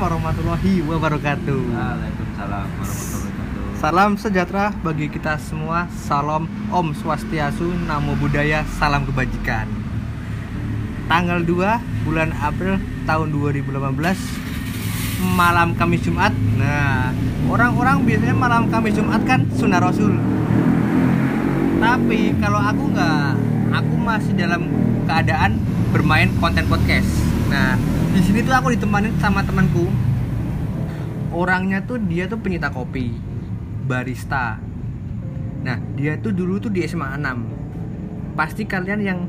Assalamualaikum warahmatullahi wabarakatuh. Waalaikumsalam warahmatullahi wabarakatuh. Salam sejahtera bagi kita semua. Salam Om Swastiastu, Namo Buddhaya, salam kebajikan. Tanggal 2 bulan April tahun 2018 malam Kamis Jumat. Nah, orang-orang biasanya malam Kamis Jumat kan sunnah Rasul. Tapi kalau aku nggak, aku masih dalam keadaan bermain konten podcast. Nah, di sini tuh aku ditemanin sama temanku. Orangnya tuh dia tuh penyita kopi, barista. Nah, dia tuh dulu tuh di SMA 6. Pasti kalian yang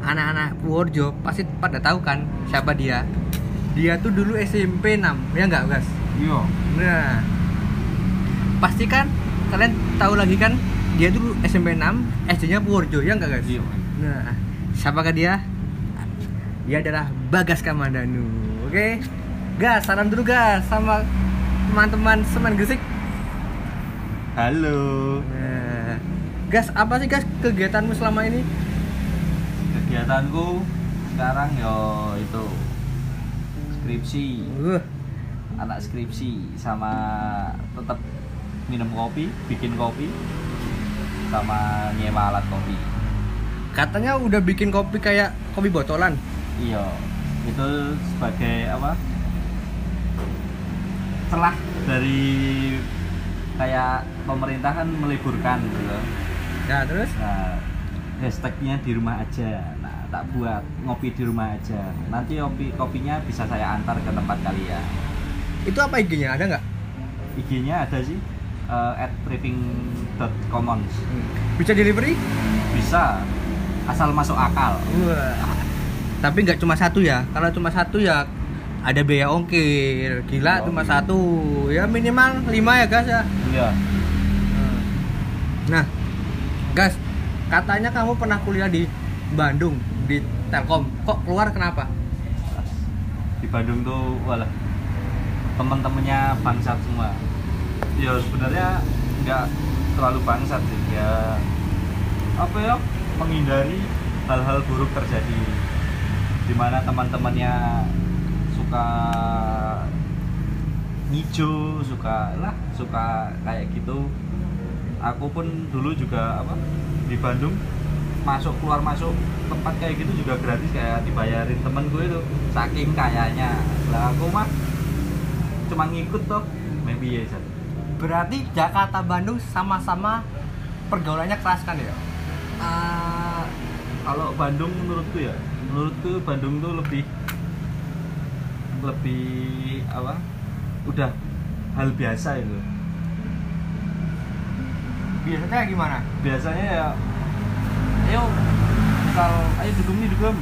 anak-anak Purworejo pasti pada tahu kan siapa dia. Dia tuh dulu SMP 6, ya nggak, guys? Iya. Nah, pasti kan kalian tahu lagi kan dia dulu SMP 6, SD-nya Purworejo, ya nggak, guys? Iya. Nah, siapakah dia? Dia adalah Bagas Kamandanu. Oke. Gas, salam dulu gas sama teman-teman semen Gresik. Halo. Nah, gas apa sih gas kegiatanmu selama ini? Kegiatanku sekarang yo itu skripsi, Uh, anak skripsi sama tetap minum kopi, bikin kopi sama nyewa alat kopi. katanya udah bikin kopi kayak kopi botolan. Iya. Itu sebagai apa? Celah dari kayak pemerintah kan meliburkan gitu. Nah, terus Nah, hashtagnya di rumah aja. Nah, tak buat ngopi di rumah aja. Nanti kopi kopinya bisa saya antar ke tempat kalian. itu apa IG-nya? Ada nggak? IG-nya ada sih eh, at briefing.commons. Bisa delivery? Bisa asal masuk akal. Wah. Tapi nggak cuma satu ya. Kalau cuma satu ya ada biaya ongkir. Gila Oh, cuma iya. satu. Ya minimal 5 ya, gas ya. Iya. Nah, gas, katanya kamu pernah kuliah di Bandung di Telkom. Kok keluar kenapa? Di Bandung tuh walah teman-temannya bangsat semua. Ya sebenarnya nggak terlalu bangsat sih. Ya apa ya menghindari hal-hal buruk terjadi di mana teman-temannya suka ngijo suka lah suka kayak gitu aku pun dulu juga apa di Bandung masuk keluar masuk tempat kayak gitu juga gratis kayak dibayarin temen gue itu saking kayanya lah aku mah cuma ngikut tuh maybe ya Zat. Berarti Jakarta Bandung sama-sama pergaulannya keras kan ya? Ah, kalau Bandung menurutku ya menurutku Bandung tuh lebih lebih apa? Udah hal biasa itu. Biasanya gimana? biasanya ya ayo misal ayo dugem nih dugem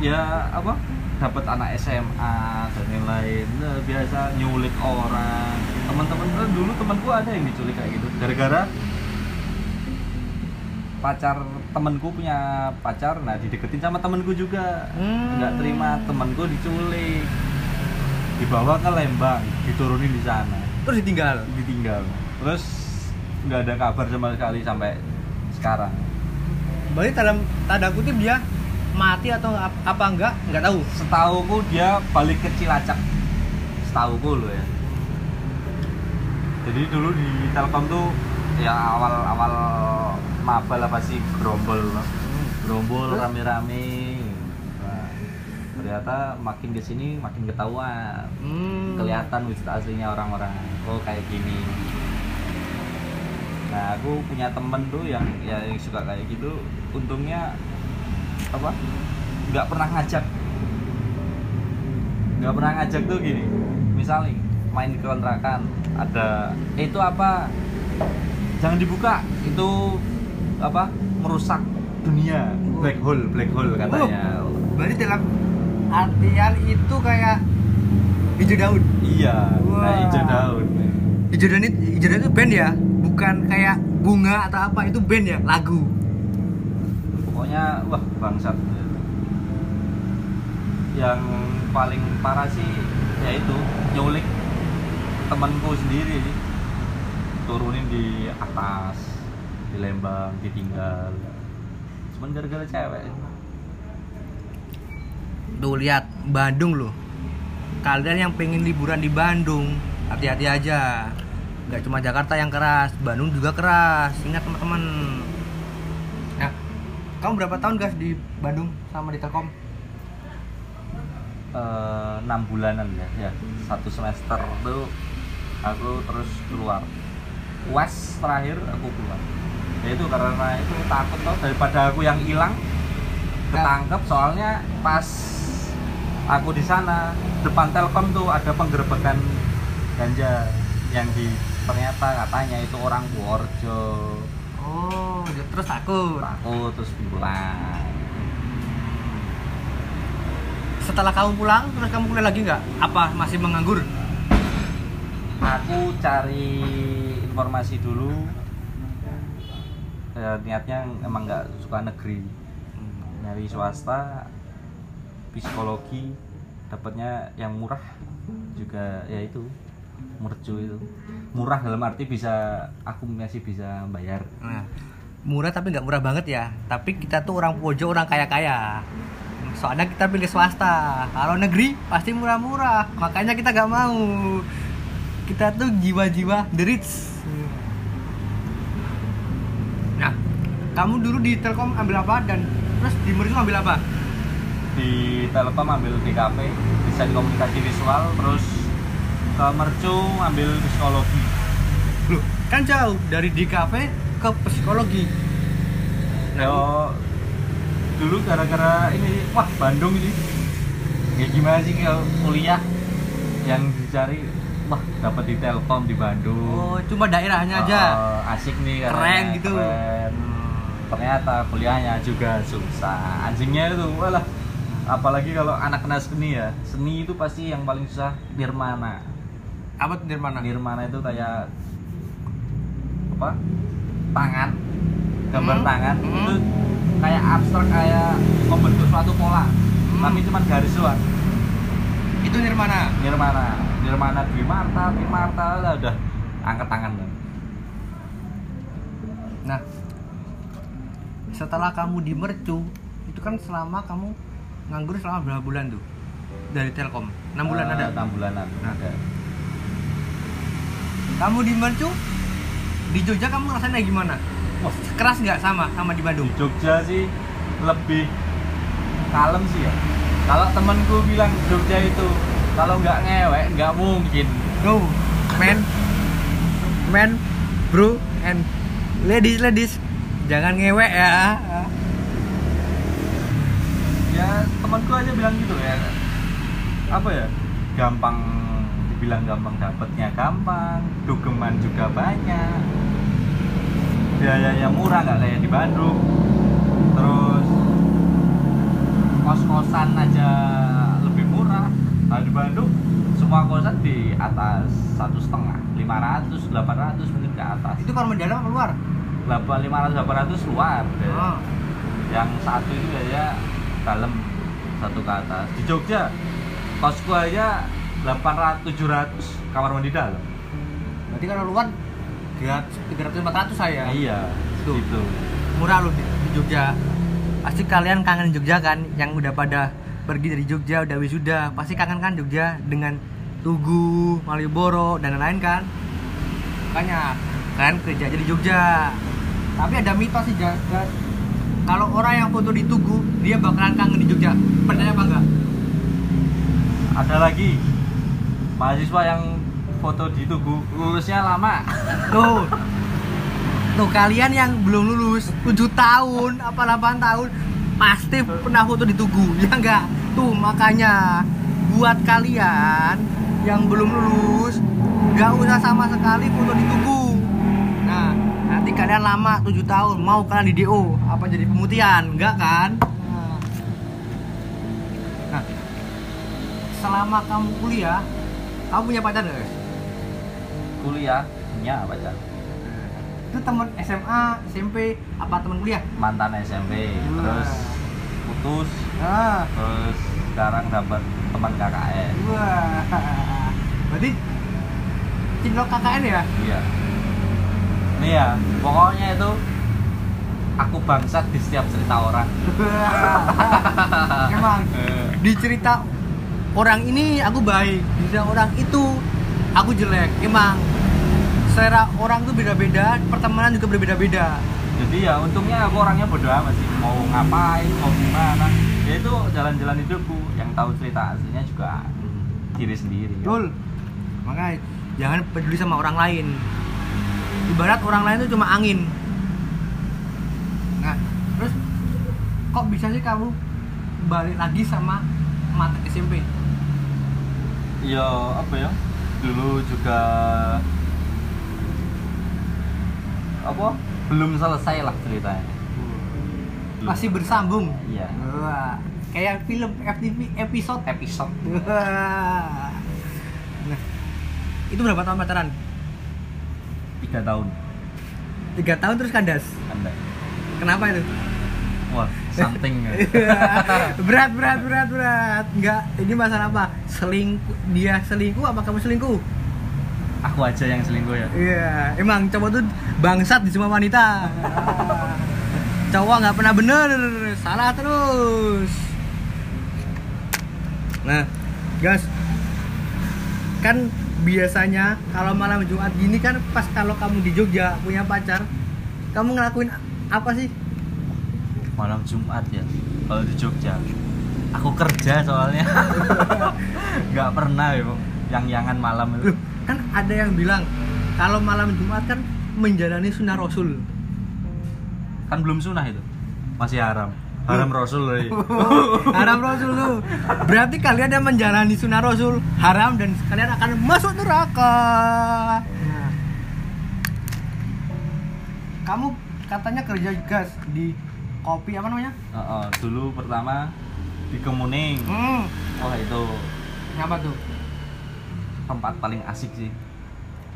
ya apa? Dapat anak SMA dan yang lain. Nah, biasa nyulik orang. Teman-teman dulu temanku ada yang diculik kayak gitu. Gara-gara pacar temanku punya pacar nah dideketin sama temanku juga Hmm. nggak terima temanku diculik dibawa ke Lembang diturunin di sana Terus ditinggal. ditinggal terus nggak ada kabar sama sekali sampai sekarang Berarti dalam tanda kutip dia mati atau ap- apa enggak? Enggak tahu. setauku dia balik ke Cilacap setauku loh ya jadi dulu di Telkom tuh ya awal-awal maba lah pasti gerombol gerombol rame-rame. Nah, ternyata makin ke sini makin ketahuan. Hmm. kelihatan wujud aslinya orang-orang. Oh kayak gini. Nah aku punya temen tuh yang ya yang suka kayak gitu. Untungnya apa? Nggak pernah ngajak. Nggak pernah ngajak tuh gini. Misalnya main di kontrakan ada eh, itu apa? Jangan dibuka. Itu apa merusak dunia. Black hole black hole katanya. Berarti dalam artian itu kayak hijau daun. iya Wah. kayak hijau daun Hijau daun itu, hijau daun itu band ya, bukan kayak bunga atau apa itu band ya, lagu. pokoknya wah bangsat. Yang paling parah sih yaitu nyulik temanku sendiri turunin di atas di Lembang ditinggal. Cuman gara-gara cewek. Tuh lihat Bandung loh. Kalian yang pengen liburan di Bandung hati-hati aja. Nggak cuma Jakarta yang keras Bandung juga keras. Ingat teman-teman. Nah kamu berapa tahun guys di Bandung sama di Telkom? Eh, enam bulanan ya ya. Satu semester tuh aku terus keluar. Uas terakhir aku keluar ya itu karena itu takut tuh daripada aku yang hilang ketangkep. Soalnya pas aku di sana depan Telkom tuh ada penggerbekan ganja yang di ternyata katanya itu orang Purworejo. Oh terus takut? Takut terus pulang. Setelah kamu pulang terus kamu kuliah lagi nggak? Apa masih menganggur? Aku cari informasi dulu ya, niatnya emang nggak suka negeri nyari swasta psikologi dapatnya yang murah juga ya itu mercu itu murah dalam arti bisa aku masih bisa bayar Nah, murah tapi nggak murah banget ya. Tapi kita tuh orang pojok, orang kaya-kaya. Soalnya kita pilih swasta. Kalau negeri pasti murah-murah. Makanya kita nggak mau. Kita tuh jiwa-jiwa the rich. Nah, kamu dulu di Telkom ambil apa dan terus di Mercu ambil apa? di Telkom ambil DKP desain komunikasi visual terus ke Mercu ambil psikologi Loh, kan jauh dari kafe ke psikologi. Yo, dulu gara-gara ini wah Bandung ini ya gimana sih kalau kuliah yang dicari wah dapat di Telkom di Bandung Oh, cuma daerahnya aja. Oh, asik nih Keren gitu. keren. Ternyata kuliahnya juga susah. Anjingnya itu walah. Apalagi kalau anak kena seni ya. Seni itu pasti yang paling susah nirmana. Apa tuh dari mana? nirmana itu kayak apa? Tangan. Gambar Hmm. tangan. Hmm. itu kayak abstrak kayak membentuk suatu pola. Hmm. tapi cuma garis doang. Itu dari mana? nirmana. Nirmana Dwi Marta lah udah angkat tangan kan Nah, setelah kamu di Mercu, itu kan selama kamu nganggur selama berapa bulan tuh? Dari Telkom. 6 bulan Eh, ada. enam bulanan Nah. ada Kamu di Mercu, di Jogja kamu ngerasain kayak gimana? Wah, Keras nggak sama sama di Bandung? di Jogja sih lebih kalem sih ya kalau temenku bilang Jogja itu kalau nggak ngewek nggak mungkin No, men, men, bro, and ladies, ladies, jangan ngewek ya. ya temanku aja bilang gitu ya. Apa ya? Gampang dibilang gampang dapetnya gampang dugeman juga banyak. Biayanya murah nggak kayak di Bandung. Terus kos-kosan aja lebih murah. Kalau di Bandung semua kosan di atas satu setengah. 500 800 mungkin ke atas. Itu kalau mendalam apa luar? 500 800 luar. Oh. yang satu itu ya dalam satu ke atas. Di Jogja kosku aja 800 700 kamar mandi dalam. Berarti kalau luar 300 400 saya. iya Tuh. gitu. murah loh di, di Jogja. Pasti kalian kangen Jogja kan yang udah pada pergi dari Jogja udah wisuda. Pasti kangen kan Jogja dengan Tugu, Malioboro dan lain-lain kan? Makanya kalian kerja aja di Jogja tapi ada mitos sih. Jas. kalau orang yang foto di Tugu dia bakalan kangen di Jogja percaya apa enggak? ada lagi mahasiswa yang foto di Tugu lulusnya lama tuh tuh kalian yang belum lulus 7 tahun apa 8 tahun pasti pernah foto di Tugu ya enggak tuh makanya buat kalian yang belum lulus nggak usah sama sekali foto di Tugu nanti kalian lama 7 tahun mau kalian di DO apa jadi pemutihan enggak kan nah selama kamu kuliah kamu punya pacar nggak guys? kuliah punya pacar itu teman SMA, SMP, apa teman kuliah? mantan SMP terus putus Ah, terus sekarang dapat teman KKN wah. Berarti cinlok KKN ya? iya ini ya pokoknya itu aku bangsat di setiap cerita orang. Emang. Di cerita orang ini aku baik di cerita orang itu aku jelek. Emang selera orang tuh beda-beda pertemanan juga berbeda-beda. Jadi ya untungnya aku orangnya bodo amat sih. Mau ngapain mau gimana. Ya itu jalan-jalan hidupku. Yang tahu cerita aslinya juga diri sendiri. Ya. betul. Makanya jangan peduli sama orang lain ibarat orang lain itu cuma angin. Nah terus kok bisa sih kamu balik lagi sama mata SMP ya apa ya? Dulu juga apa? Belum selesai lah ceritanya. Belum. masih bersambung? Iya. Wah, kayak film FTV episode. Episode. Wah. nah itu berapa tahun pacaran tiga tahun. Tiga tahun terus kandas? Anda kenapa itu? Wah something. Berat berat berat berat. Enggak ini masalah apa? Selingkuh dia selingkuh apa kamu selingkuh? Aku aja yang selingkuh ya. Iya emang cowok tuh bangsat di semua wanita. Cowok nggak pernah bener. Salah terus. Nah guys. Kan biasanya kalau malam Jumat gini kan pas kalau kamu di Jogja punya pacar kamu ngelakuin apa sih? Malam Jumat ya kalau di Jogja. Aku kerja soalnya. Nggak pernah ya yang yangan malam itu. Kan ada yang bilang kalau malam Jumat kan menjalani sunnah Rasul. kan belum sunah itu. Masih haram haram rasul loh iya. haram Rasul tuh. Berarti kalian yang menjalani sunnah Rasul haram dan kalian akan masuk neraka. Nah. Kamu katanya kerja gas di kopi apa namanya? Heeh, dulu pertama di Kemuning Hmm, wah itu apa tuh? tempat paling asik sih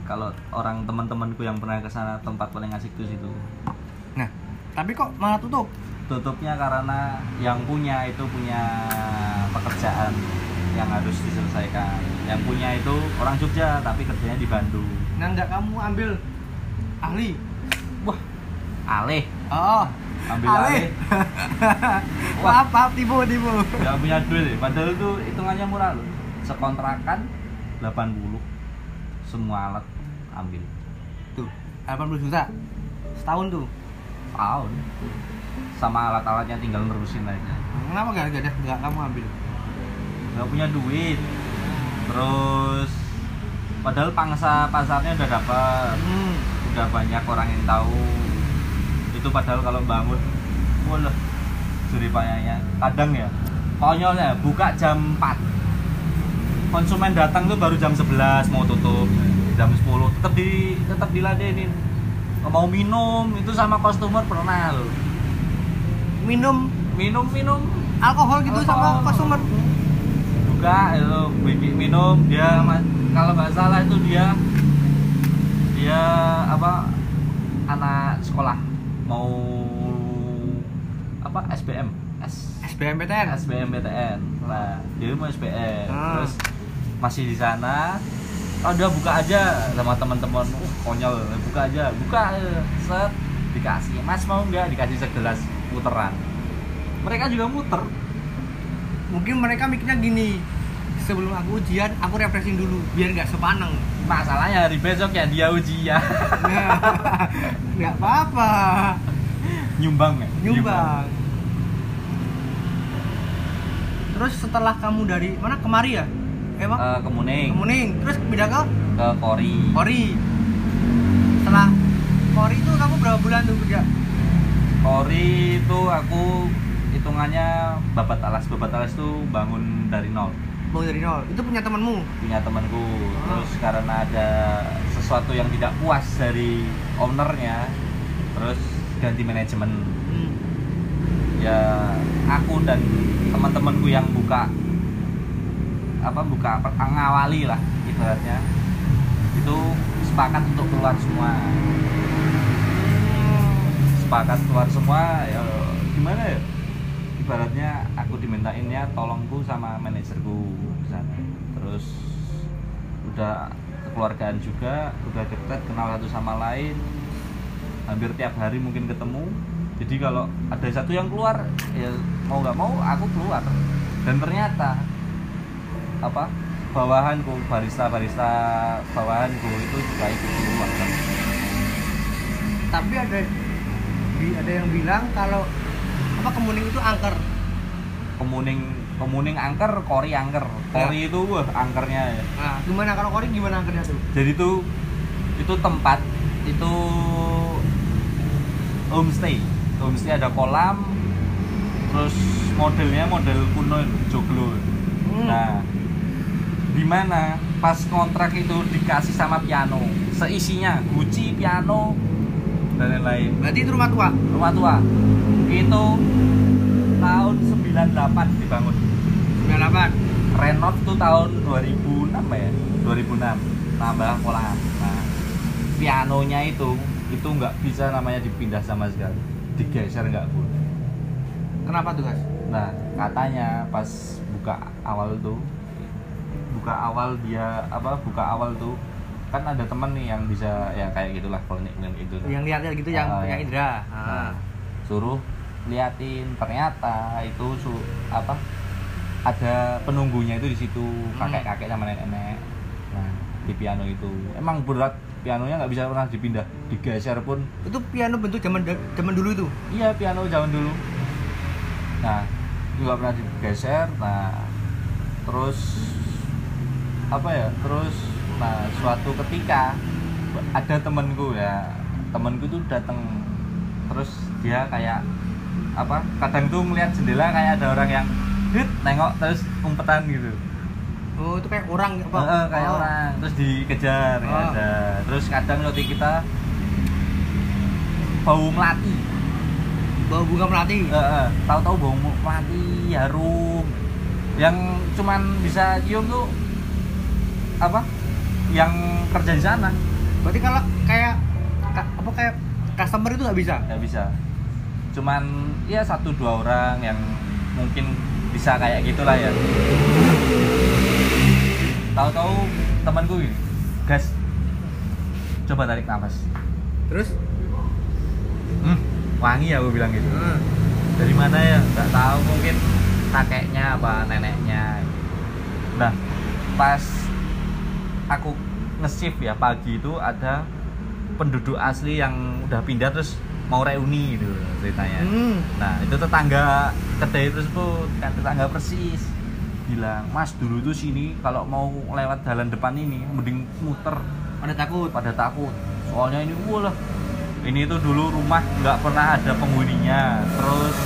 kalau orang teman-temanku yang pernah ke sana tempat paling asik tuh situ Nah, tapi kok malah tutup? Tutupnya karena yang punya itu punya pekerjaan yang harus diselesaikan. Yang punya itu orang Jogja tapi kerjanya di Bandung. Nah, nggak kamu ambil ahli? wah aleh Oh, ambil ahli. aleh maaf, maaf, tipu, tipu. nggak punya duit padahal itu hitungannya murah loh. Sekontrakan 80 semua alat ambil. Tuh, 80 juta. Setahun tuh. tahun sama alat-alatnya tinggal nerusin aja. Kenapa gak ada nggak kamu ambil? nggak punya duit. Terus padahal pangsa pasarnya udah dapat. Hmm. udah banyak orang yang tahu. Itu padahal kalau bangun walah suri payahnya kadang ya konyolnya buka jam 4 konsumen datang tuh baru jam 11 mau tutup. Jam 10 tetap di tetap diladenin. Mau minum itu sama customer pernah loh Minum. Minum minum. Alkohol gitu sama Alkohol. customer. buka itu bikin minum dia kalau nggak salah itu dia dia apa anak sekolah. Mau apa SBM S SBMPTN. SBMPTN nah dia mau SBM Ah. terus masih di sana. Oh udah buka aja sama teman-teman. Uh konyol buka aja. Buka eh, set. Dikasih mas mau nggak? Dikasih segelas puteran mereka juga muter Mungkin mereka mikirnya gini. Sebelum aku ujian, aku refreshing dulu biar nggak sepaneng. masalahnya hari besok ya dia ujian Nggak apa-apa. nyumbang ya Nyumbang. Terus setelah kamu dari mana kemari ya? Eh? Eh, kemuning Kemuning. Terus pindah ke ke Kori Kori. Setelah Kori itu kamu berapa bulan tuh kerja? Kori itu aku hitungannya babat alas babat alas tuh bangun dari nol Mau dari nol. Itu punya temanmu. punya temanku Ah. terus karena ada sesuatu yang tidak puas dari ownernya terus ganti manajemen Hmm. ya aku dan teman-temanku yang buka apa buka ngawali lah ibaratnya itu sepakat untuk keluar semua sepakat keluar semua ya gimana ya? Ibaratnya aku dimintainnya tolongku sama manajerku sana terus udah kekeluargaan juga udah deket kenal satu sama lain hampir tiap hari mungkin ketemu. Jadi kalau ada satu yang keluar ya mau nggak mau aku keluar. Dan ternyata apa bawahanku barista barista bawahanku itu juga ikut keluar tapi ada ada yang bilang kalau apa kemuning itu angker. Kemuning kemuning angker kori angker. Kori itu wah angkernya ya. Nah gimana kalau kori gimana angkernya tuh? Jadi tuh itu tempat itu homestay. Homestay ada kolam terus modelnya model kuno joglo. Hmm. nah di mana pas kontrak itu dikasih sama piano seisinya guci piano dan lain-lain. Berarti itu rumah tua? Rumah tua. Itu tahun 98 dibangun. 98 renov tuh tahun 2006 ya? 2006 tambah kolam nah pianonya itu itu nggak bisa namanya dipindah sama sekali. Digeser nggak boleh. Kenapa tuh guys nah katanya pas buka awal tuh buka awal dia apa buka awal tuh kan ada temen nih yang bisa ya kayak gitulah klinik klinik itu. Yang lihat-lihat gitu yang Ah, punya ya. indra. Nah, ah. suruh liatin. Ternyata itu su apa ada penunggunya itu di situ Hmm. kakek kakek sama nenek nenek nah di piano itu. Emang berat pianonya nggak bisa pernah dipindah digeser pun. Itu piano bentuk zaman zaman dulu itu? Iya piano zaman dulu. Nah nggak pernah digeser. Nah terus apa ya terus nah suatu ketika ada temenku ya temenku tuh datang terus dia kayak apa kadang tuh melihat jendela kayak ada orang yang hit nengok terus umpetan gitu. Oh itu kayak orang apa Heeh, kayak Oh. orang. Terus dikejar nggak Oh. ada. Terus kadang roti kita bau melati. Bawa bunga melati? Heeh, tahu-tahu bau melati harum. Yang cuman bisa cium tuh apa yang kerja di sana. Berarti kalau kayak ka- apa kayak customer itu nggak bisa? Nggak bisa. Cuman ya satu dua orang yang mungkin bisa kayak gitulah ya. Tahu-tahu temanku gini gas. Coba tarik nafas. Terus? Hmm, wangi ya aku bilang gitu. Ah, dari mana ya? Nggak tahu mungkin kakeknya apa neneknya. Nah pas aku nge-shift ya pagi itu ada penduduk asli yang udah pindah terus mau reuni gitu ceritanya. Hmm. nah itu tetangga kedai tersebut kan tetangga persis bilang mas dulu tuh sini kalau mau lewat jalan depan ini mending muter. Pada takut? Pada takut. Soalnya ini wah lah ini tuh dulu rumah nggak pernah ada penghuninya. Terus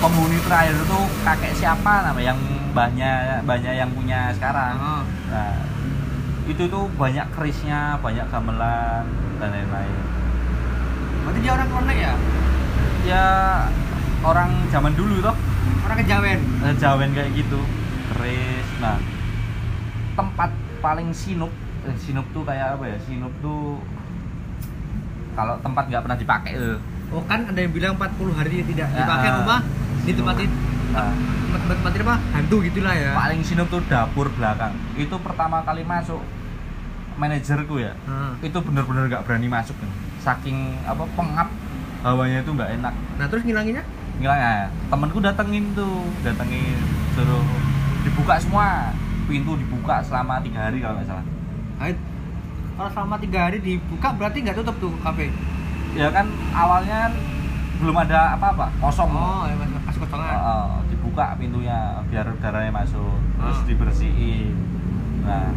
penghuni terakhir itu kakek siapa? Nama yang banyak banyak yang punya sekarang. Ah. Nah itu tuh banyak kerisnya banyak gamelan dan lain-lain. Berarti dia orang konek ya? Ya orang zaman dulu toh. Orang kejawen? Eh, jawen kayak gitu keris nah tempat paling sinup eh, sinup tuh kayak apa ya? Sinup tuh kalau tempat nggak pernah dipakai oh kan ada yang bilang 40 hari tidak Ya, dipakai ah. rumah ditempatin nah, tempatin apa? Hantu gitulah ya. Paling sinup tuh dapur belakang. Itu pertama kali masuk manajerku ya. Ah. itu bener-bener nggak berani masuk saking apa pengap hawanya itu nggak enak. Nah terus ngilanginnya? Ngilang ya. Temenku datengin tuh datengin suruh dibuka semua. Pintu dibuka selama tiga hari kalau nggak salah. Ah, kalau selama tiga hari dibuka berarti nggak tutup tuh kafe? Ya kan awalnya belum ada apa-apa kosong. Oh ya masih masih kosongan Heeh, dibuka pintunya biar udaranya masuk terus dibersihin. Nah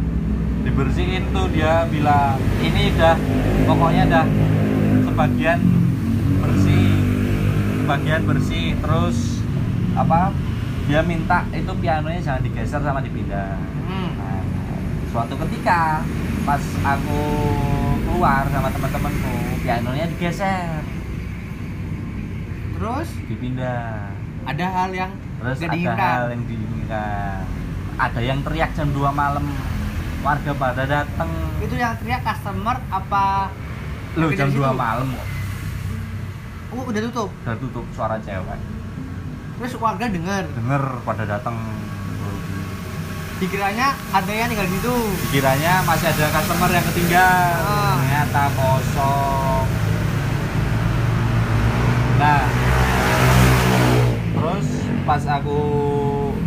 dibersihin tuh dia bilang ini udah pokoknya dah sebagian bersih sebagian bersih terus apa dia minta itu pianonya jangan digeser sama dipindah. Hmm. Nah, suatu ketika pas aku keluar sama teman-temanku pianonya digeser. Terus? Dipindah ada hal yang terus ada diinginkan. hal yang diinginkan ada yang teriak jam 2 malam warga pada dateng. Itu yang teriak customer apa lo Tapi jam dari 2 situ? malam kok. Oh udah tutup? Udah tutup suara cewek. Terus warga dengar denger pada dateng. Dikiranya ada yang tinggal di situ. Dikiranya masih ada customer yang ketinggal. Ah. ternyata kosong. Nah pas aku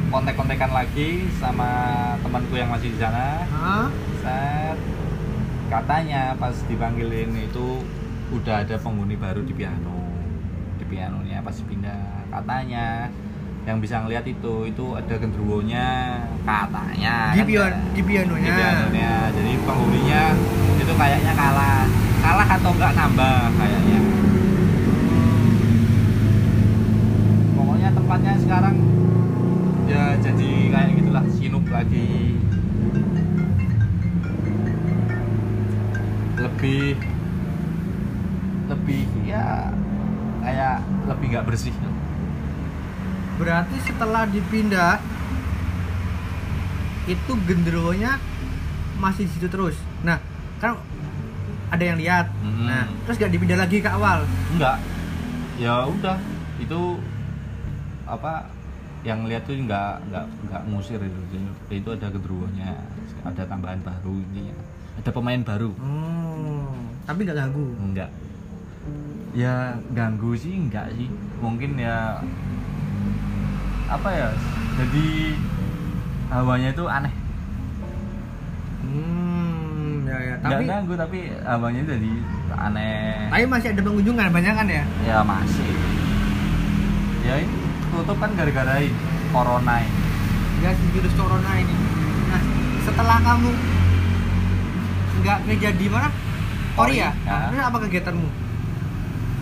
kontek-kontekan lagi sama temanku yang masih di sana set katanya pas dipanggilin itu udah ada penghuni baru di piano. Di pianonya pas pindah katanya yang bisa ngeliat itu itu ada genderuwonya katanya Di kan pian- ya. di pianonya. di pianonya. Jadi penghuninya itu kayaknya kalah. Kalah atau enggak nambah kayaknya pokoknya tempatnya sekarang ya jadi kayak gitulah sinup lagi lebih lebih ya kayak lebih nggak bersih Berarti setelah dipindah itu genderuwonya masih di situ terus. Nah, kan ada yang lihat. Mhm. Nah, terus gak dipindah lagi ke awal. enggak ya udah itu apa yang lihat tuh nggak nggak nggak ngusir itu. Jadi, itu ada kedruwonya ada tambahan baru ini ada pemain baru. Oh, tapi nggak ganggu. enggak ya ganggu sih enggak sih. Mungkin ya apa ya jadi hawanya itu aneh. Hmm, ya ya. nggak Tapi ganggu tapi hawanya jadi aneh. Tapi masih ada pengunjungan banyak kan ya? ya masih. Ya ini tutup kan gara-gara ini corona ini Ya si virus corona ini. Nah, setelah kamu nggak kerja di mana? Korea. Korea. Nah, terus apa kegiatanmu?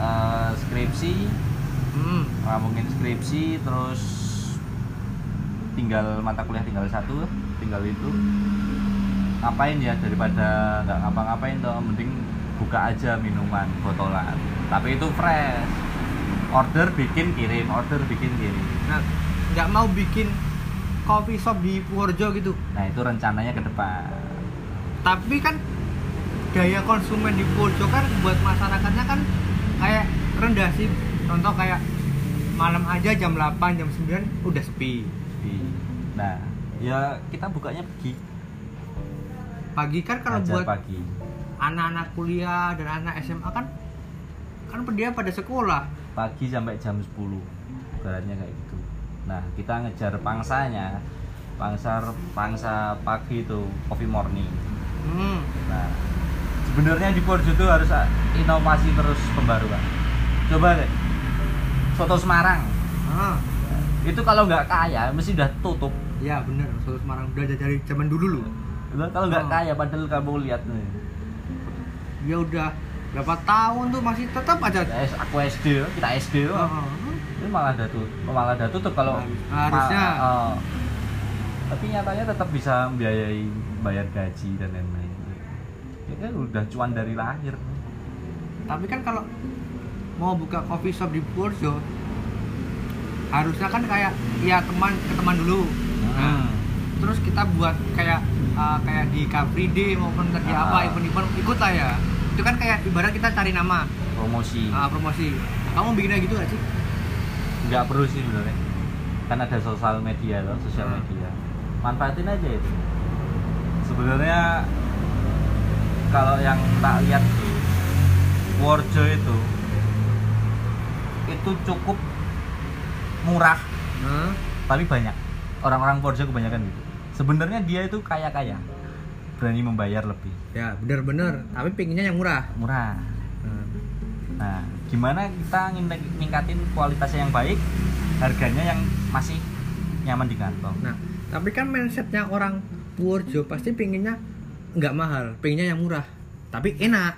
Eh, skripsi Hmm. nah, mungkin skripsi terus tinggal mata kuliah tinggal satu tinggal itu ngapain ya daripada nggak ngapa-ngapain tuh mending buka aja minuman botolan tapi itu fresh order bikin kirim order bikin kirim Nah, nggak mau bikin coffee shop di Purworejo gitu. nah itu rencananya ke depan Tapi kan gaya konsumen di Purworejo kan buat masyarakatnya kan kayak rendah sih. Contoh kayak malam aja jam 8, jam 9 udah sepi. nah ya kita bukanya pagi Pagi kan kalau Ajar buat pagi anak-anak kuliah dan anak SMA kan kan dia pada sekolah. Pagi sampai jam 10 baratnya kayak gitu. Nah kita ngejar pangsanya. Pangsa pangsa pagi itu coffee morning. Hmm. nah sebenarnya di Purworejo itu harus inovasi terus pembaruan coba deh. Soto Semarang. Ah, itu kalau nggak kaya mesti udah tutup. Ya bener, soto Semarang udah dari zaman dulu. Loh. Kalau nggak Oh. kaya padahal kamu lihat nih. Ya udah berapa tahun tuh masih tetap aja. Ya, aku SD kita SD Ah, oh. ah. ini malah ada tuh malah ada tutup kalau Harusnya. ma- oh. tapi nyatanya tetap bisa membiayai bayar gaji dan lain-lain ya kan udah cuan dari lahir Tapi kan kalau mau buka coffee shop di Purworejo harusnya kan kayak ya teman ke teman dulu. Nah, Hmm. terus kita buat kayak uh, kayak di Free Day maupun tadi Ah. apa event-event ikut lah ya. Itu kan kayak ibarat kita cari nama. Promosi. Uh, promosi. Kamu bikin kayak gitu gak sih? nggak perlu sih sebenarnya. Kan ada sosial media loh sosial Hmm. media. Manfaatin aja itu. Sebenarnya kalau yang tak lihat di Warjo itu itu cukup murah. Nah, tapi banyak. Orang-orang Porja kebanyakan gitu. Sebenarnya dia itu kaya kaya berani membayar lebih ya bener-bener. Tapi pengennya yang murah. murah Nah, nah gimana kita ngin- ningkatin kualitasnya yang baik harganya yang masih nyaman di kantong Nah, tapi kan mindsetnya orang Purworejo pasti pengennya nggak mahal, pengennya yang murah, tapi enak.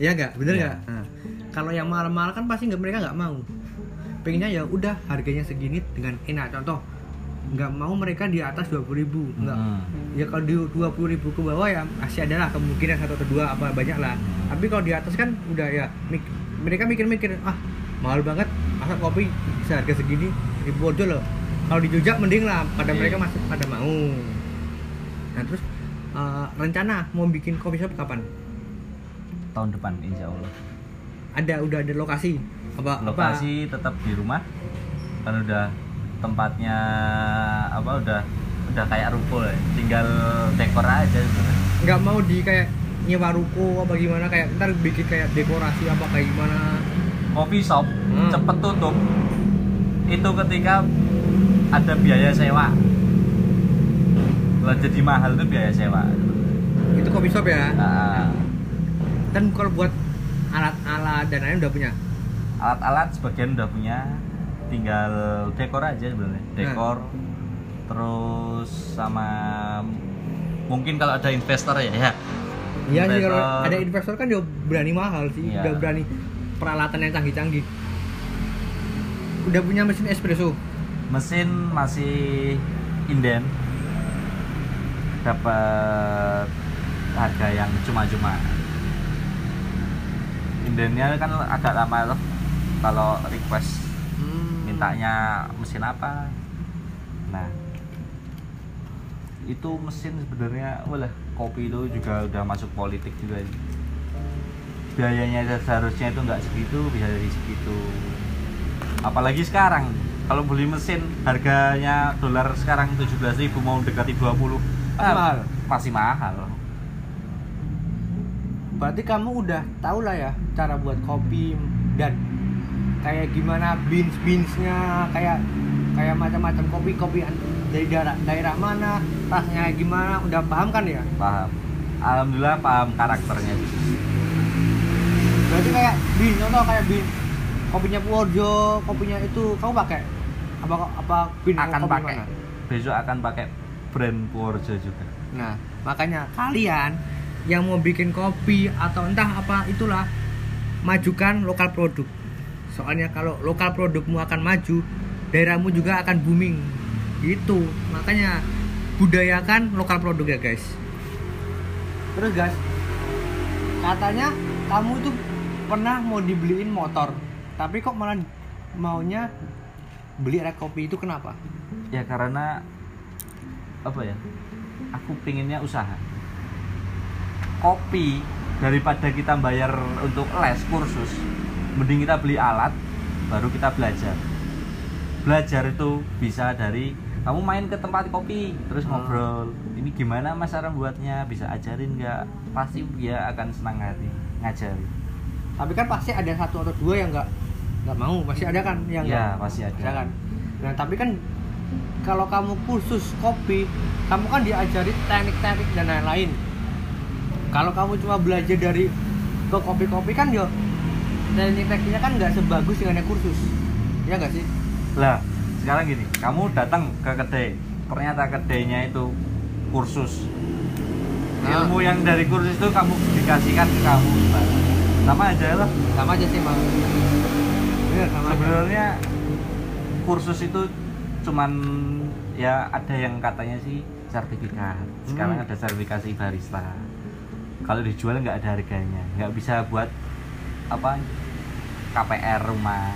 Ya nggak, bener Iya. nggak? Nah, kalau yang mahal-mahal kan pasti nggak mereka nggak mau. Pengennya ya udah harganya segini dengan enak. Contoh, nggak mau mereka di atas 20.000 ribu, nggak. Mm. Ya kalau di 20.000 ribu ke bawah ya masih ada lah kemungkinan satu atau dua apa banyak lah. Tapi kalau di atas kan udah ya mik- mereka mikir-mikir ah mahal banget masa kopi bisa harga segini di Purworejo loh. Kalau di Jogja mending lah pada Iya. mereka masih pada mau. Nah terus eh, rencana mau bikin coffee shop kapan? tahun depan insya Allah Ada udah ada lokasi apa lokasi tetap di rumah kan udah tempatnya apa udah udah kayak ruko ya. tinggal dekor aja sebenarnya apa nggak mau di kayak nyewa ruko apa gimana kayak ntar bikin kayak dekorasi apa kayak gimana. Coffee shop Hmm. cepet tutup. Itu ketika ada biaya sewa. Lah jadi mahal itu biaya sewa. Itu kopi shop ya? Dan kalau buat alat-alat dan lain udah punya? Alat-alat sebagian udah punya tinggal dekor aja sebenarnya. Dekor terus sama mungkin kalau ada investor ya ya. Iya sih kalau ada investor kan dia berani mahal sih Iya. udah berani peralatan yang canggih-canggih. Udah punya mesin espresso? Mesin masih inden. Dapat harga yang cuma-cuma. Indennya kan agak lama loh kalau request Mintanya mesin apa nah itu mesin sebenarnya wala kopi itu juga udah masuk politik juga ini. biayanya seharusnya itu nggak segitu bisa dari segitu apalagi sekarang kalau beli mesin harganya dolar sekarang 17.000 mau dekati 20 Masih ah, mahal? masih mahal berarti kamu udah tau lah ya cara buat kopi dan kayak gimana beans beansnya kayak kayak macam-macam kopi kopi dari daerah daerah mana kayak gimana udah paham kan ya? Paham. Alhamdulillah paham karakternya. Berarti kayak bean contoh kayak bean kopinya Purworejo kopinya itu kamu pakai? Apa apa bean akan pakai. mana? besok akan pakai brand Purworejo juga. Nah makanya kalian yang mau bikin kopi atau entah apa itulah majukan lokal produk soalnya kalau lokal produkmu akan maju daerahmu juga akan booming. Gitu. Makanya budayakan lokal produk ya guys. Terus guys katanya kamu itu pernah mau dibeliin motor tapi kok malah maunya beli rek kopi itu kenapa? Ya karena apa ya? Aku pinginnya usaha. Kopi daripada kita bayar untuk les kursus mending kita beli alat baru kita belajar. Belajar itu bisa dari kamu main ke tempat kopi terus Hmm. ngobrol. Ini gimana mas cara buatnya? Bisa ajarin nggak? Pasti dia akan senang hati ngajari tapi kan pasti ada satu atau dua yang nggak nggak mau. Pasti ada kan yang ya nggak pasti ada. Ya kan? Nah tapi kan kalau kamu kursus kopi kamu kan diajari teknik-teknik dan lain-lain. Kalau kamu cuma belajar dari ke kopi-kopi kan yo teknik-tekniknya kan nggak sebagus dengan yang kursus. Ya nggak sih? Lah sekarang gini kamu datang ke kedai ternyata kedainya itu kursus. Nah. ilmu yang dari kursus itu kamu dikasihkan ke kamu sama aja lah. Sama aja sih bang aja. sebenarnya kursus itu cuman ya ada yang katanya sih sertifikat. Sekarang Hmm. ada sertifikasi barista. Kalau dijual nggak ada harganya nggak bisa buat apa KPR rumah.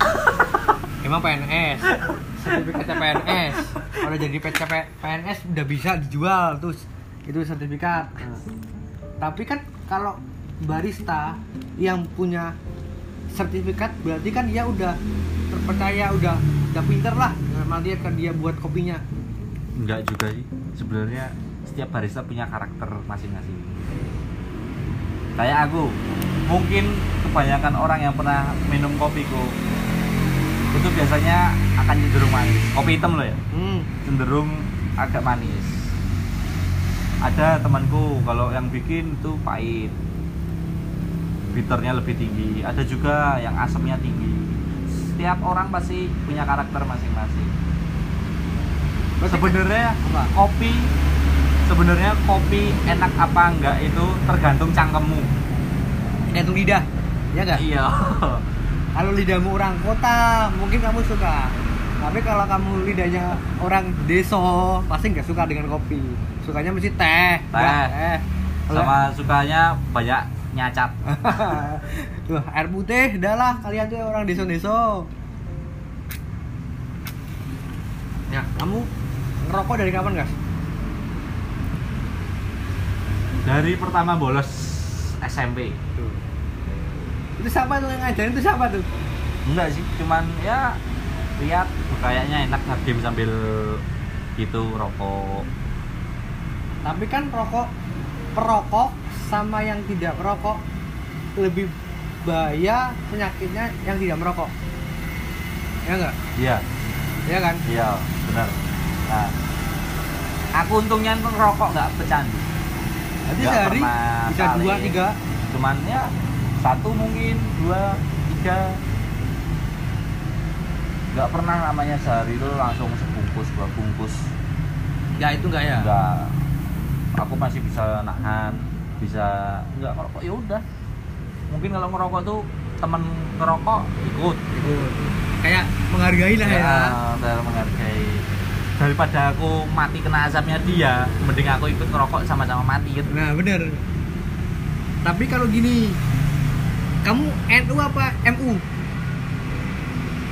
Emang PNS sertifikatnya PNS kalau jadi PCP PNS udah bisa dijual terus itu sertifikat. Tapi kan kalau barista yang punya sertifikat berarti kan dia udah terpercaya udah udah pinter lah. Dalam artian kan dia buat kopinya. Enggak juga sih. Sebenarnya setiap barista punya karakter masing-masing. Kayak aku, mungkin kebanyakan orang yang pernah minum kopiku itu biasanya akan cenderung manis. Kopi hitam loh ya, hmm. cenderung agak manis. Ada temanku kalau yang bikin itu pahit. Bitternya lebih tinggi. Ada juga yang asamnya tinggi. Setiap orang pasti punya karakter masing-masing sebenarnya Apa? kopi sebenarnya kopi enak apa enggak itu tergantung cangkemmu gantung lidah ya nggak? Iya. Kalau lidahmu orang kota mungkin kamu suka. Tapi kalau kamu lidahnya orang desa pasti nggak suka dengan kopi. Sukanya mesti teh. Teh. Ya, teh sama sukanya banyak nyacat. Tuh, air putih dah lah kalian tuh orang desa-desa ya kamu ngerokok dari kapan guys dari pertama bolos SMP itu siapa tuh yang ngajarin? Itu siapa tuh? Enggak sih cuman ya lihat kayaknya enak game sambil gitu rokok. Tapi kan rokok perokok sama yang tidak merokok lebih bahaya penyakitnya yang tidak merokok. Ya enggak? Iya. Ya kan? Iya benar. Nah aku untungnya ngerokok nggak pecandu Jadi sehari bisa dua tiga. Cuman ya satu mungkin dua tiga. Nggak pernah namanya sehari itu langsung sebungkus dua bungkus. Ya itu enggak ya? Enggak aku masih bisa nahan bisa enggak ngerokok ya udah. Mungkin kalau ngerokok tuh temen ngerokok ikut. Itu. kayak menghargai lah ya, dalam menghargai. Daripada aku mati kena asapnya dia mending aku ikut ngerokok sama-sama mati. Gitu nah bener. Tapi kalau gini kamu NU apa MU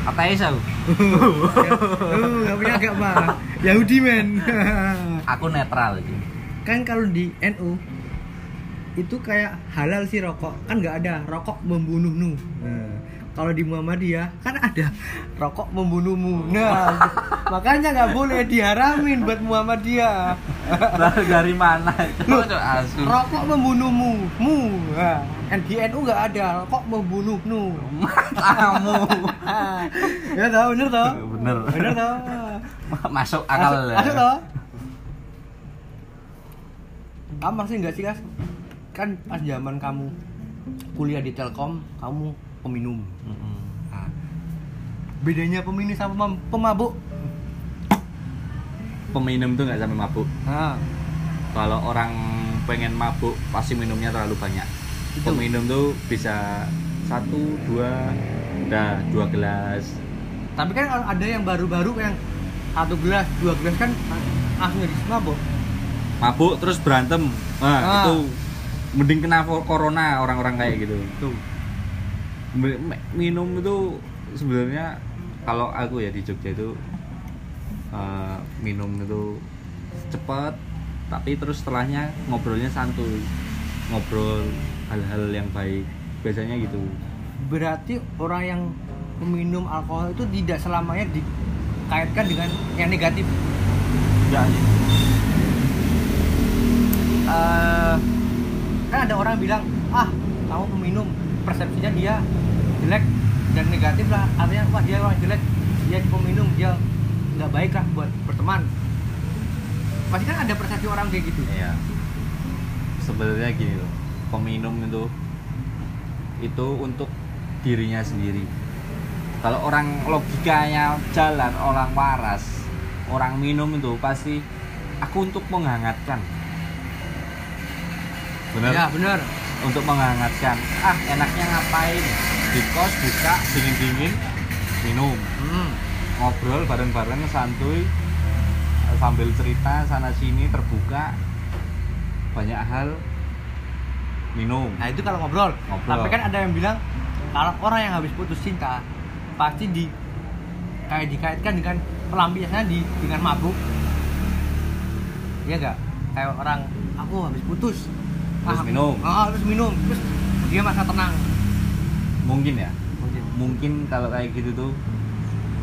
ateis aku oh nggak punya agama Yahudi men. Aku netral gitu kan kalau di NU itu kayak halal sih rokok. Kan nggak ada rokok membunuh nu nah, kalau di Muhammadiyah kan ada rokok membunuhmu. Nah makanya nggak boleh diharamin buat Muhammadiyah. Dari- dari mana Loh, itu asu rokok membunuhmu. Mu nah, di NU nggak ada rokok membunuh nu kamu ya tau bener tau. Bener. Bener tau. Masuk akal Masuk- ya. masuk tau. Kamu masih nggak sih kan pas zaman kamu kuliah di Telkom kamu peminum. Mm-mm. nah, bedanya peminum sama pem- pemabuk? Peminum tuh nggak sampai mabuk. Nah, kalau orang pengen mabuk pasti minumnya terlalu banyak. Itu. peminum tuh bisa satu dua udah dua gelas. Tapi kan kalau ada yang baru-baru yang satu gelas dua gelas kan langsung jadi mabuk. Mabuk terus berantem. Nah Ah. itu mending kena co- corona orang-orang kayak gitu. Tuh minum itu sebenarnya kalau aku ya di Jogja itu eh, minum itu cepet tapi terus setelahnya ngobrolnya santuy. Ngobrol hal-hal yang baik biasanya gitu. Berarti orang yang meminum alkohol itu tidak selamanya dikaitkan dengan yang negatif? Sih Eh, kan ada orang bilang ah kamu peminum persepsinya dia jelek dan negatif lah artinya wah dia orang jelek dia peminum dia nggak baik lah buat berteman pasti kan ada persepsi orang kayak gitu Iya. Sebenarnya gini loh, peminum itu itu untuk dirinya sendiri. Kalau orang logikanya jalan, orang waras, orang minum itu pasti aku untuk menghangatkan. Benar? ya benar Untuk menghangatkan. Ah, enaknya ngapain? Di kos buka dingin-dingin minum. hmm. Ngobrol bareng-bareng santuy sambil cerita sana sini terbuka banyak hal minum nah itu kalau ngobrol. Ngobrol. tapi kan ada yang bilang kalau orang yang habis putus cinta pasti di kayak dikaitkan dengan pelampiasannya di dengan mabuk Iya enggak kayak orang aku habis putus Terus minum. ah terus minum. Terus dia masa tenang. Mungkin ya. Mungkin. Mungkin kalau kayak gitu tuh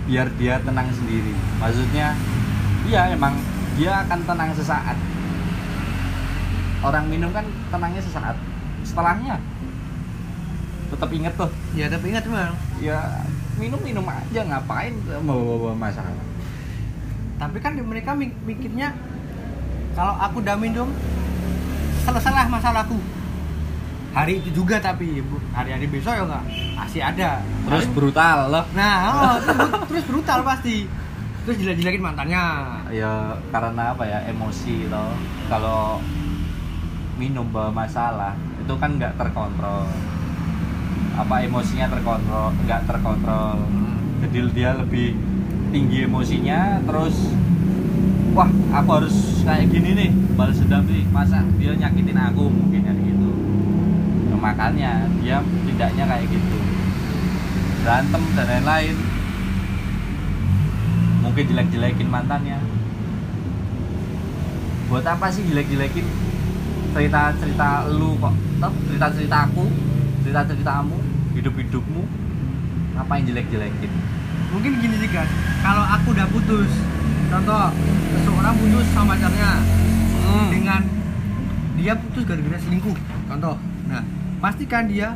biar dia tenang sendiri. Maksudnya iya emang dia akan tenang sesaat. Orang minum kan tenangnya sesaat. Setelahnya. Tetap inget tuh. Ya tapi ingat bang. Ya minum minum aja ngapain mau bawa masalah? Tapi kan mereka mik- mikirnya kalau aku udah minum selesailah masalahku. Hari itu juga tapi hari-hari besok ya enggak? Masih ada. Terus Paling- brutal loh. Nah oh, terus, bru- terus brutal pasti. Terus jelek-jelekin mantannya. Ya karena apa ya emosi loh. Kalau minum bawa masalah itu kan nggak terkontrol. Apa emosinya terkontrol nggak terkontrol. Jadi dia lebih tinggi emosinya terus wah aku harus kayak gini nih balas dendam nih. Masa? Dia nyakitin aku mungkin kan gitu. Nah, makanya dia tidaknya kayak gitu. Berantem dan lain-lain. Mungkin jelek-jelekin mantannya. Buat apa sih jelek-jelekin cerita-cerita lu kok? Toh cerita-cerita aku cerita-ceritamu hidup-hidupmu. Ngapain jelek-jelekin? Mungkin gini sih kan kalau aku udah putus contoh seseorang putus sama pacarnya. Hmm. dengan dia putus gara-gara selingkuh contoh. Nah pastikan dia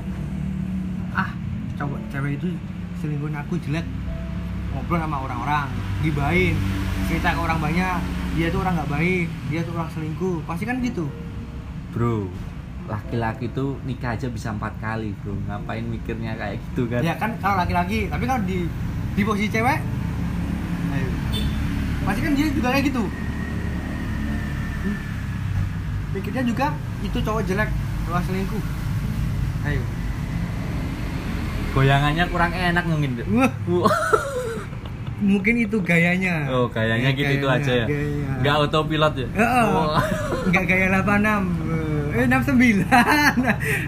ah coba cewek itu selingkuhin aku jelek. Ngobrol sama orang-orang gibain cerita ke orang banyak. Dia tuh orang nggak baik dia tuh orang selingkuh. Pasti kan gitu. Bro laki-laki tuh nikah aja bisa empat kali bro. Ngapain mikirnya kayak gitu kan? Ya kan kalau laki-laki tapi kalau di di posisi cewek. Pasti kan dia juga kayak gitu. Pikirnya juga itu cowok jelek cowok selingkuh. Ayo. Goyangannya kurang enak mungkin mungkin itu gayanya. Oh gayanya Ya, gitu itu aja ya? Gayanya. nggak autopilot ya? Heeh. Wah. Enggak gaya 86 Eh 69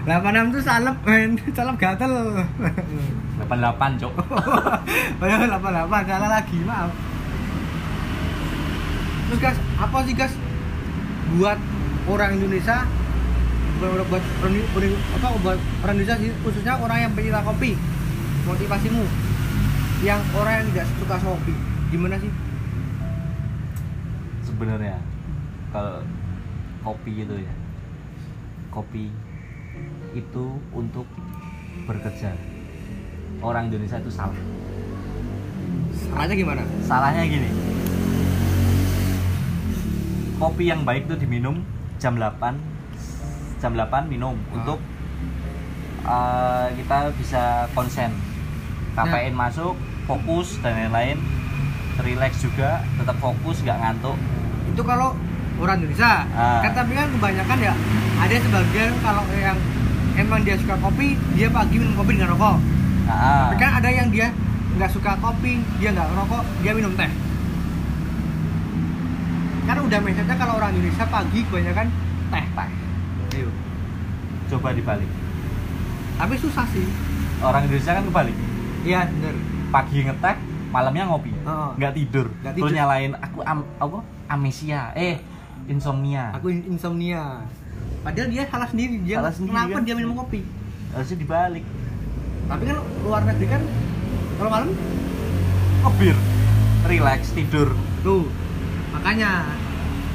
86 tuh salep men. Salep gatel. 88 cok. Padahal 88 salah lagi maaf Terus guys apa sih guys Buat orang Indonesia buat, buat apa buat orang Indonesia sih khususnya orang yang pecinta kopi motivasimu. Yang orang yang tidak suka kopi gimana sih? Sebenarnya kalau kopi itu ya kopi itu untuk bekerja. Orang Indonesia itu salah. Salahnya gimana? Salahnya gini kopi yang baik itu diminum jam 8 jam 8 minum Ah. untuk uh, kita bisa konsen. Kafein masuk fokus dan lain-lain. Relax juga tetap fokus nggak ngantuk. Itu kalau orang Indonesia. Ah. kan tapi kan kebanyakan ya ada sebagian kalau yang emang dia suka kopi dia pagi minum kopi dengan rokok. Nah, tapi kan ada yang dia nggak suka kopi dia nggak ngerokok dia minum teh kan udah mindsetnya kalau orang Indonesia pagi kebanyakan teh teh. Ayo. coba dibalik. Tapi susah sih. Orang Indonesia kan kebalik. Iya bener. Pagi ngeteh malamnya ngopi. Heeh. nggak tidur. Nggak terus tidur. nyalain aku am, apa? Amnesia. Eh insomnia. Aku in- insomnia. Padahal dia salah sendiri. Dia Salah sendiri, kenapa kan? dia minum kopi harusnya dibalik. Tapi kan luar negeri kan kalau malam? Ngebir relax tidur. Tuh makanya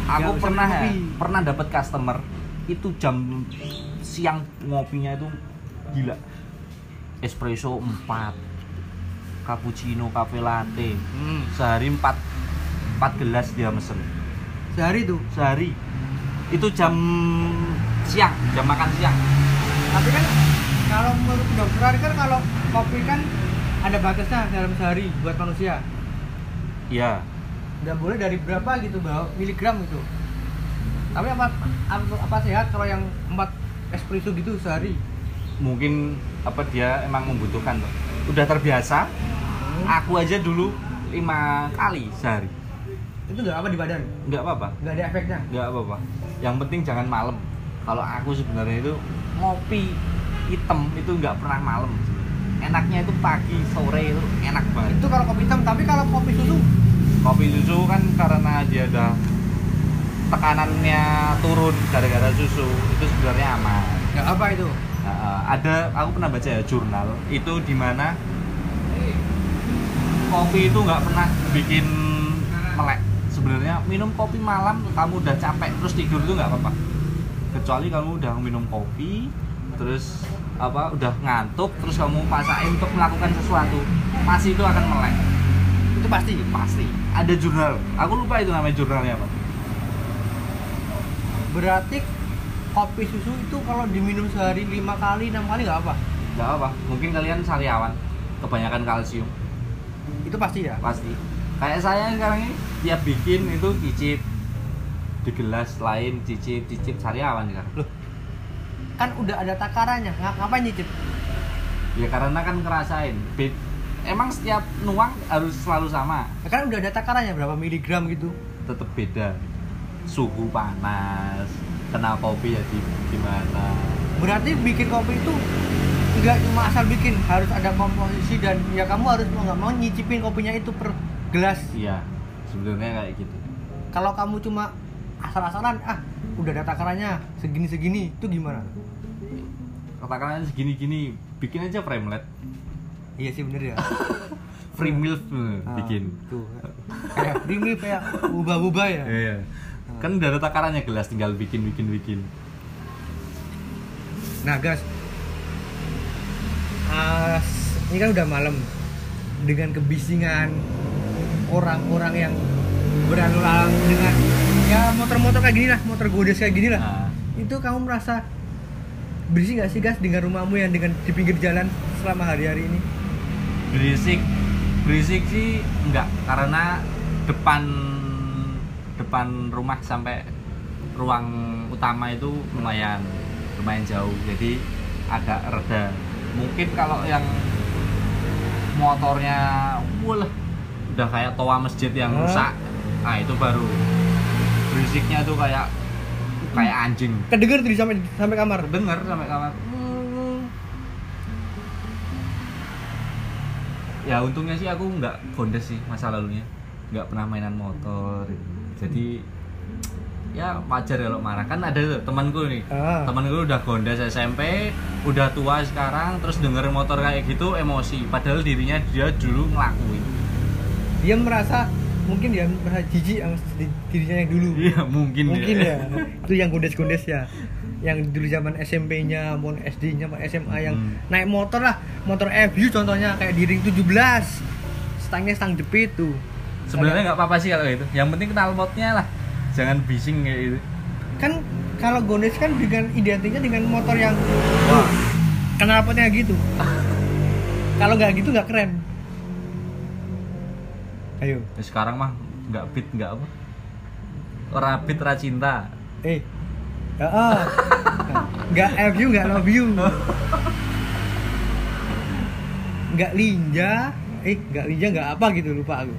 aku pernah ya, pernah dapat customer itu jam siang ngopinya itu gila. Espresso 4 cappuccino cafe latte. Hmm. sehari 4 4 gelas dia mesen. Sehari tuh sehari. Itu jam siang jam makan siang. Tapi kan kalau menurut dokter kan kalau kopi kan ada batasnya dalam sehari buat manusia. Iya nggak boleh dari berapa gitu bahwa miligram gitu. Tapi apa apa, apa sehat kalau yang empat espresso gitu sehari? Mungkin apa dia emang membutuhkan tuh udah terbiasa aku aja dulu lima kali sehari. Itu nggak apa di badan? Nggak apa-apa. Nggak ada efeknya? Nggak apa-apa. Yang penting jangan malam. Kalau aku sebenarnya itu ngopi hitam itu nggak pernah malam. Enaknya itu pagi sore itu enak banget. Itu kalau kopi hitam tapi kalau kopi susu kopi susu kan karena dia udah tekanannya turun gara-gara susu itu sebenarnya aman. Nggak apa itu? Nah, ada aku pernah baca ya jurnal itu di mana kopi itu nggak pernah bikin melek. Sebenarnya minum kopi malam kamu udah capek terus tidur itu nggak apa-apa. Kecuali kamu udah minum kopi terus apa udah ngantuk terus kamu paksain untuk melakukan sesuatu pasti itu akan melek itu pasti pasti. Ada jurnal. Aku lupa itu namanya jurnalnya apa. Berarti kopi susu itu kalau diminum sehari lima kali enam kali nggak apa? Nggak apa. Mungkin kalian sariawan. Kebanyakan kalsium. Itu pasti ya? Pasti. Kayak saya sekarang ini tiap bikin itu cicip. Di gelas lain cicip cicip. Sariawan sekarang. Loh. Kan udah ada takarannya. Nga- ngapain nyicip ya karena kan ngerasain emang setiap nuang harus selalu sama. Ya kan udah ada takarannya berapa miligram gitu? Tetap beda. Suhu panas kena kopi ya di gimana? Berarti bikin kopi itu nggak cuma asal bikin harus ada komposisi dan ya kamu harus mau nggak mau nyicipin kopinya itu per gelas. Iya sebenarnya kayak gitu. Kalau kamu cuma asal-asalan ah udah ada takarannya segini-segini itu gimana? Katakanlah segini-gini bikin aja framelet iya sih bener ya free milk eh, Ah, bikin tuh kayak primi kayak ubah-ubah ya Iya. Kan udah ada takarannya gelas tinggal bikin bikin bikin. Nah, guys. Ah, ini kan udah malam. dengan kebisingan orang-orang yang berlalu lalang dengan ya motor-motor kayak gini lah motor godes kayak gini lah Nah, itu kamu merasa berisik gak sih gas dengan rumahmu yang dengan di pinggir jalan selama hari-hari ini berisik. Berisik sih enggak karena depan depan rumah sampai ruang utama itu lumayan lumayan jauh. Jadi agak reda. Mungkin kalau yang motornya wah udah kayak toa masjid yang rusak. Nah itu baru berisiknya tuh kayak kayak anjing. Kedenger tuh di sampai sampai kamar? Denger sampai kamar ya untungnya sih aku nggak gondes sih masa lalunya. Nggak pernah mainan motor. Jadi ya wajar kalau marah. Kan ada tuh temanku nih. Ah. temanku udah gondes SMP udah tua sekarang terus denger motor kayak gitu emosi. Padahal dirinya dia dulu ngelakuin. Dia merasa mungkin dia merasa jijik sama di- dirinya yang dulu. Iya mungkin mungkin ya. Itu yang gondes-gondes ya yang dulu zaman SMP-nya maupun SD-nya maupun SMA yang Hmm. naik motor lah. Motor FU contohnya kayak di ring 17 stangnya stang jepit tuh. Sebenarnya nggak apa-apa sih kalau itu. Yang penting kenal modnya lah. Jangan bising kayak gitu. Kan kalau gondes kan dengan identiknya dengan motor yang wah knalpotnya gitu. Kalau nggak gitu nggak keren. Ayo. Ya, sekarang mah nggak beat nggak apa. Ora beat ora cinta eh ya ah. nggak FU nggak love you. Nggak linja eh nggak linja nggak apa gitu lupa aku.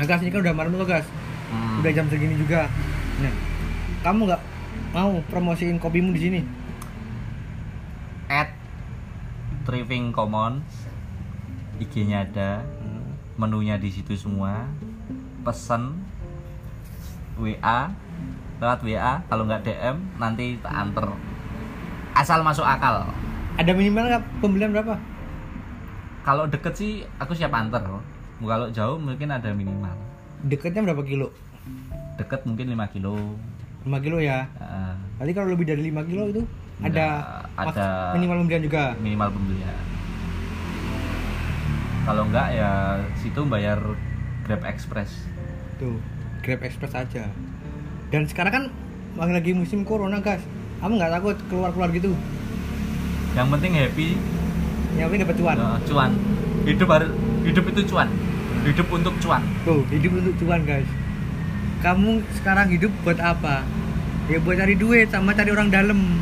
Nah gas ini kan udah malam tuh gas. Hmm. udah jam segini juga. Nah kamu nggak mau promosiin kopimu di sini? At Triving Commons IG-nya ada. Menunya di situ semua. Pesen. WA lewat WA kalau nggak DM nanti tak anter asal masuk akal. Ada minimal nggak? Pembelian berapa? Kalau deket sih aku siap anter kalau jauh mungkin ada minimal. Deketnya berapa kilo? Deket mungkin 5 kilo. 5 kilo ya? Eh, Tadi kalau lebih dari 5 kilo itu ada ada- minimal pembelian juga. minimal pembelian. Kalau enggak ya situ bayar Grab Express. Tuh, Grab Express aja. Dan sekarang kan lagi musim corona, guys. Kamu nggak takut keluar-keluar gitu? yang penting happy Yang penting dapat cuan. eh, cuan hidup harus hidup itu cuan hidup untuk cuan Tuh, hidup untuk cuan, guys. Kamu sekarang hidup buat apa? Ya buat cari duit sama cari orang dalam.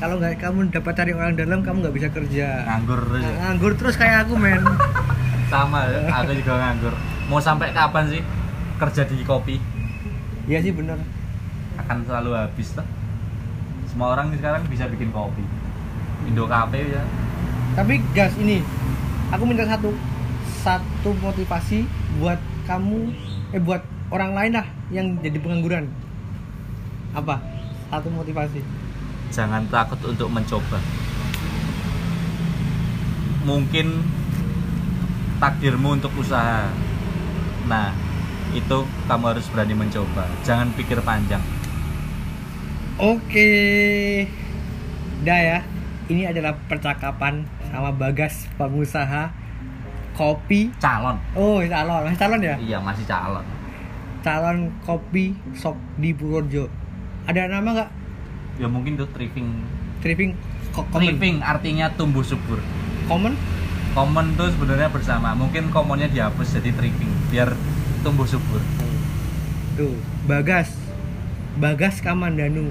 Kalau nggak kamu dapat cari orang dalam, kamu nggak bisa kerja. nganggur terus ya. Nganggur terus kayak aku, men. sama aku juga nganggur mau sampai kapan sih kerja di kopi Iya sih bener. akan selalu habis tuh semua orang sekarang bisa bikin kopi Indo Cafe ya Tapi gas ini, aku minta satu satu motivasi buat kamu eh buat orang lain lah yang jadi pengangguran. Apa? Satu motivasi. jangan takut untuk mencoba mungkin takdirmu untuk usaha nah itu kamu harus berani mencoba jangan pikir panjang Oke. Dah ya. Ini adalah percakapan sama Bagas pengusaha kopi. calon Oh, calon. Masih calon ya? iya masih calon Calon kopi shop di Purworejo. Ada nama nggak? ya mungkin tuh tripping Tripping tripping artinya tumbuh subur Common? common tuh sebenarnya bersama mungkin commonnya dihapus jadi tripping biar tumbuh subur Tuh, Bagas. Bagas Kamandanu.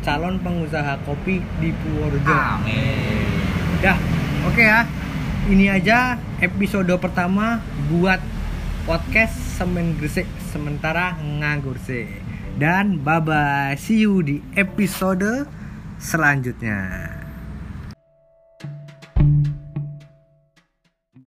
Calon pengusaha kopi di Purworejo. amin Dah, oke ya. Ini aja episode pertama buat podcast Semen Gresik sementara nganggur sih. Dan bye bye, see you di episode selanjutnya.